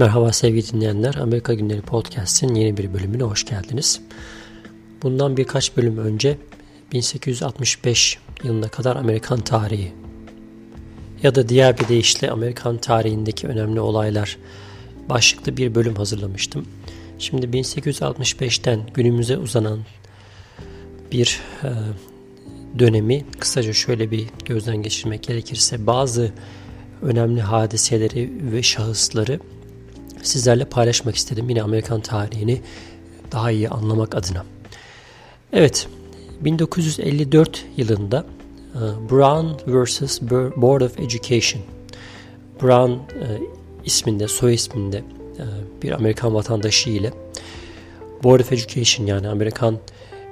Merhaba sevgili dinleyenler. Amerika Günleri Podcast'in yeni bir bölümüne hoş geldiniz. Bundan birkaç bölüm önce 1865 yılına kadar Amerikan tarihi ya da diğer bir deyişle Amerikan tarihindeki önemli olaylar başlıklı bir bölüm hazırlamıştım. Şimdi 1865'ten günümüze uzanan bir e, dönemi kısaca şöyle bir gözden geçirmek gerekirse bazı önemli hadiseleri ve şahısları sizlerle paylaşmak istedim. Yine Amerikan tarihini daha iyi anlamak adına. Evet, 1954 yılında e, Brown vs. Board of Education Brown e, isminde, soy isminde e, bir Amerikan vatandaşı ile Board of Education yani Amerikan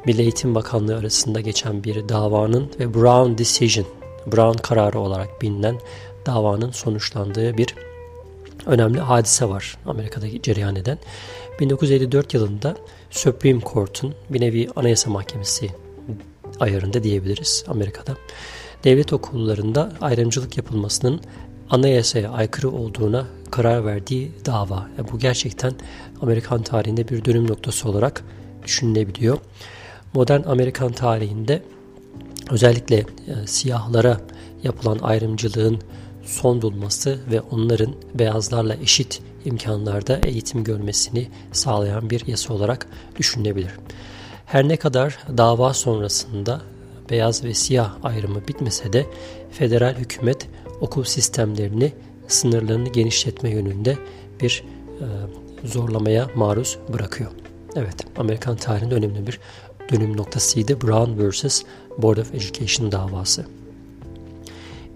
Milli Eğitim Bakanlığı arasında geçen bir davanın ve Brown Decision, Brown kararı olarak bilinen davanın sonuçlandığı bir önemli hadise var Amerika'da cereyan eden. 1954 yılında Supreme Court'un bir nevi anayasa mahkemesi ayarında diyebiliriz Amerika'da. Devlet okullarında ayrımcılık yapılmasının anayasaya aykırı olduğuna karar verdiği dava. Yani bu gerçekten Amerikan tarihinde bir dönüm noktası olarak düşünülebiliyor. Modern Amerikan tarihinde özellikle e, siyahlara yapılan ayrımcılığın son bulması ve onların beyazlarla eşit imkanlarda eğitim görmesini sağlayan bir yasa olarak düşünülebilir. Her ne kadar dava sonrasında beyaz ve siyah ayrımı bitmese de federal hükümet okul sistemlerini sınırlarını genişletme yönünde bir e, zorlamaya maruz bırakıyor. Evet, Amerikan tarihinde önemli bir dönüm noktasıydı Brown vs. Board of Education davası.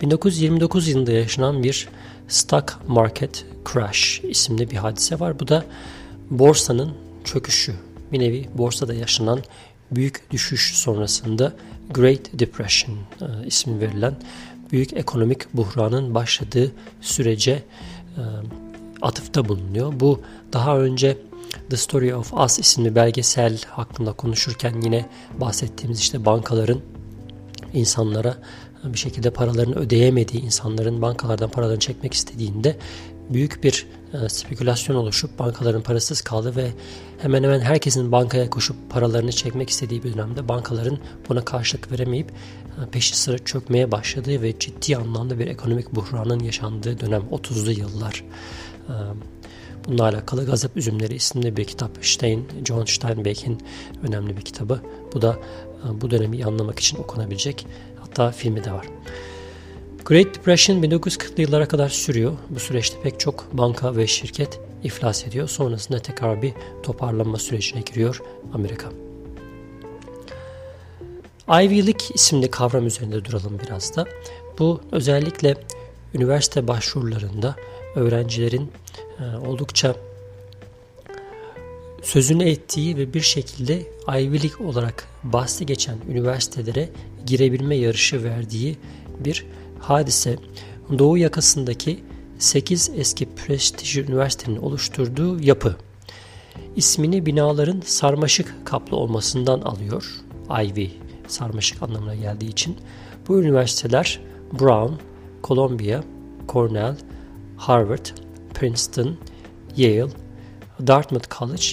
1929 yılında yaşanan bir stock market crash isimli bir hadise var. Bu da borsanın çöküşü. Bir nevi borsada yaşanan büyük düşüş sonrasında Great Depression e, ismi verilen büyük ekonomik buhranın başladığı sürece e, atıfta bulunuyor. Bu daha önce The Story of Us isimli belgesel hakkında konuşurken yine bahsettiğimiz işte bankaların insanlara bir şekilde paralarını ödeyemediği insanların bankalardan paralarını çekmek istediğinde büyük bir e, spekülasyon oluşup bankaların parasız kaldı ve hemen hemen herkesin bankaya koşup paralarını çekmek istediği bir dönemde bankaların buna karşılık veremeyip e, peşi sıra çökmeye başladığı ve ciddi anlamda bir ekonomik buhranın yaşandığı dönem 30'lu yıllar. E, bununla alakalı Gazap Üzümleri isimli bir kitap. Stein, John Steinbeck'in önemli bir kitabı. Bu da bu dönemi anlamak için okunabilecek Hatta filmi de var. Great Depression 1940'lı yıllara kadar sürüyor. Bu süreçte pek çok banka ve şirket iflas ediyor. Sonrasında tekrar bir toparlanma sürecine giriyor Amerika. Ivy League isimli kavram üzerinde duralım biraz da. Bu özellikle üniversite başvurularında öğrencilerin e, oldukça sözünü ettiği ve bir şekilde Ivy League olarak bahsi geçen üniversitelere girebilme yarışı verdiği bir hadise. Doğu yakasındaki 8 eski prestij üniversitenin oluşturduğu yapı. İsmini binaların sarmaşık kaplı olmasından alıyor. Ivy sarmaşık anlamına geldiği için. Bu üniversiteler Brown, Columbia, Cornell, Harvard, Princeton, Yale, Dartmouth College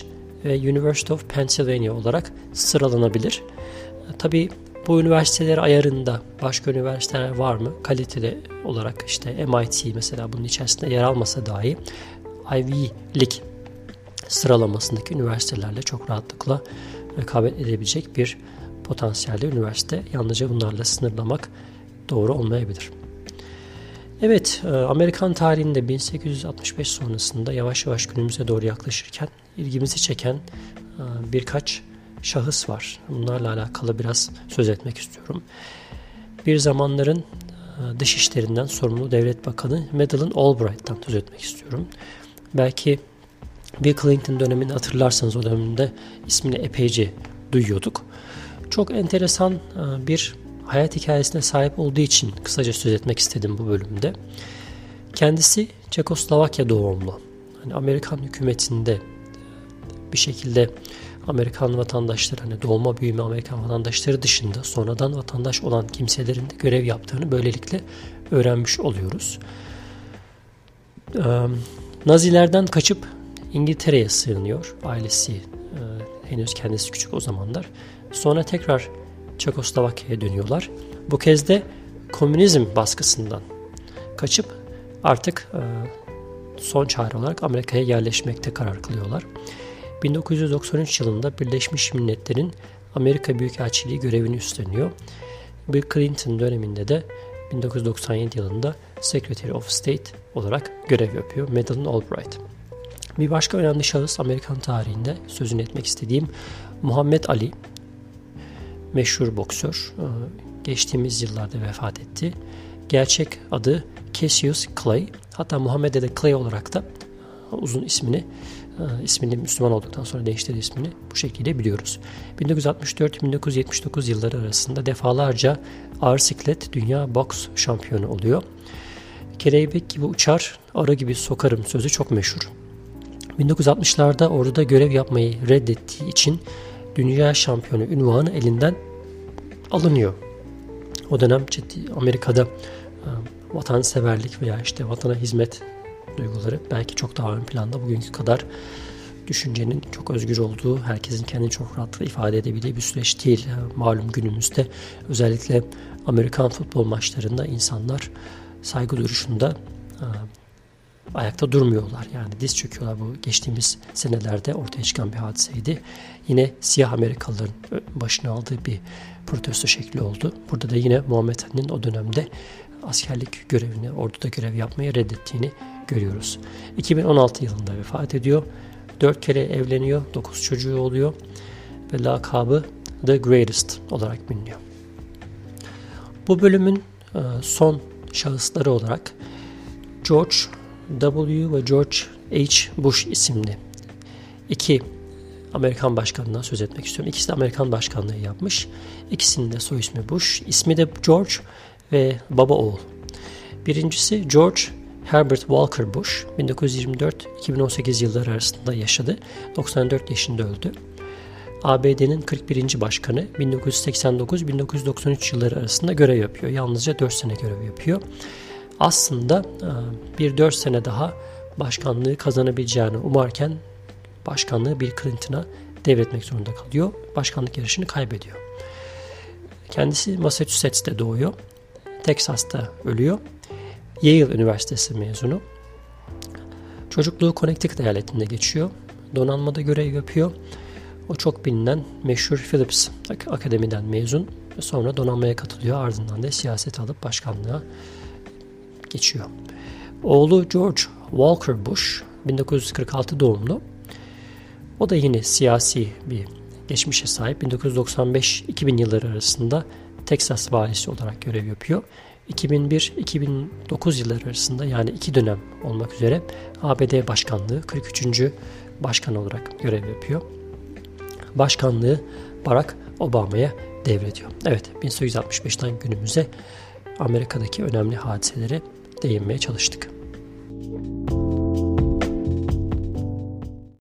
ve University of Pennsylvania olarak sıralanabilir. Tabi bu üniversiteler ayarında başka üniversiteler var mı? Kaliteli olarak işte MIT mesela bunun içerisinde yer almasa dahi Ivy League sıralamasındaki üniversitelerle çok rahatlıkla rekabet edebilecek bir potansiyelde üniversite. Yalnızca bunlarla sınırlamak doğru olmayabilir. Evet, e, Amerikan tarihinde 1865 sonrasında yavaş yavaş günümüze doğru yaklaşırken ilgimizi çeken e, birkaç şahıs var. Bunlarla alakalı biraz söz etmek istiyorum. Bir zamanların e, dış işlerinden sorumlu devlet bakanı Madeleine Albright'tan söz etmek istiyorum. Belki Bill Clinton dönemini hatırlarsanız o dönemde ismini epeyce duyuyorduk. Çok enteresan e, bir hayat hikayesine sahip olduğu için kısaca söz etmek istedim bu bölümde. Kendisi Çekoslovakya doğumlu. Hani Amerikan hükümetinde bir şekilde Amerikan vatandaşları hani doğma büyüme Amerikan vatandaşları dışında sonradan vatandaş olan kimselerin de görev yaptığını böylelikle öğrenmiş oluyoruz. Nazilerden kaçıp İngiltere'ye sığınıyor ailesi. E, henüz kendisi küçük o zamanlar. Sonra tekrar Çekoslovakya'ya dönüyorlar. Bu kez de komünizm baskısından kaçıp artık e, son çare olarak Amerika'ya yerleşmekte karar kılıyorlar. 1993 yılında Birleşmiş Milletler'in Amerika Büyükelçiliği görevini üstleniyor. Bill Clinton döneminde de 1997 yılında Secretary of State olarak görev yapıyor Madeleine Albright. Bir başka önemli şahıs Amerikan tarihinde sözünü etmek istediğim Muhammed Ali, meşhur boksör. Ee, geçtiğimiz yıllarda vefat etti. Gerçek adı Cassius Clay. Hatta Muhammed'e de Clay olarak da uzun ismini e, ismini Müslüman olduktan sonra değiştirdiği ismini bu şekilde biliyoruz. 1964-1979 yılları arasında defalarca ağır siklet dünya boks şampiyonu oluyor. Kelebek gibi uçar, arı gibi sokarım sözü çok meşhur. 1960'larda orada görev yapmayı reddettiği için dünya şampiyonu ünvanı elinden alınıyor. O dönem ciddi Amerika'da e, vatanseverlik veya işte vatana hizmet duyguları belki çok daha ön planda bugünkü kadar düşüncenin çok özgür olduğu, herkesin kendini çok rahat ifade edebildiği bir süreç değil. Malum günümüzde özellikle Amerikan futbol maçlarında insanlar saygı duruşunda e, ayakta durmuyorlar. Yani diz çöküyorlar. Bu geçtiğimiz senelerde ortaya çıkan bir hadiseydi. Yine siyah Amerikalıların başına aldığı bir protesto şekli oldu. Burada da yine Muhammed Ali'nin o dönemde askerlik görevini, orduda görev yapmayı reddettiğini görüyoruz. 2016 yılında vefat ediyor. 4 kere evleniyor, 9 çocuğu oluyor ve lakabı The Greatest olarak biliniyor. Bu bölümün e, son şahısları olarak George W ve George H. Bush isimli iki Amerikan başkanından söz etmek istiyorum. İkisi de Amerikan başkanlığı yapmış. İkisinin de soy ismi Bush. İsmi de George ve baba oğul. Birincisi George Herbert Walker Bush 1924-2018 yılları arasında yaşadı. 94 yaşında öldü. ABD'nin 41. başkanı 1989-1993 yılları arasında görev yapıyor. Yalnızca 4 sene görev yapıyor. Aslında e, bir 4 sene daha başkanlığı kazanabileceğini umarken başkanlığı Bill Clinton'a devretmek zorunda kalıyor. Başkanlık yarışını kaybediyor. Kendisi Massachusetts'te doğuyor. Texas'ta ölüyor. Yale Üniversitesi mezunu. Çocukluğu Connecticut eyaletinde geçiyor. Donanmada görev yapıyor. O çok bilinen meşhur Phillips Akademi'den mezun. Sonra donanmaya katılıyor. Ardından da siyaset alıp başkanlığa geçiyor. Oğlu George Walker Bush 1946 doğumlu. O da yine siyasi bir geçmişe sahip. 1995-2000 yılları arasında Texas valisi olarak görev yapıyor. 2001-2009 yılları arasında yani iki dönem olmak üzere ABD Başkanlığı 43. Başkan olarak görev yapıyor. Başkanlığı Barack Obama'ya devrediyor. Evet 1865'ten günümüze Amerika'daki önemli hadiselere değinmeye çalıştık.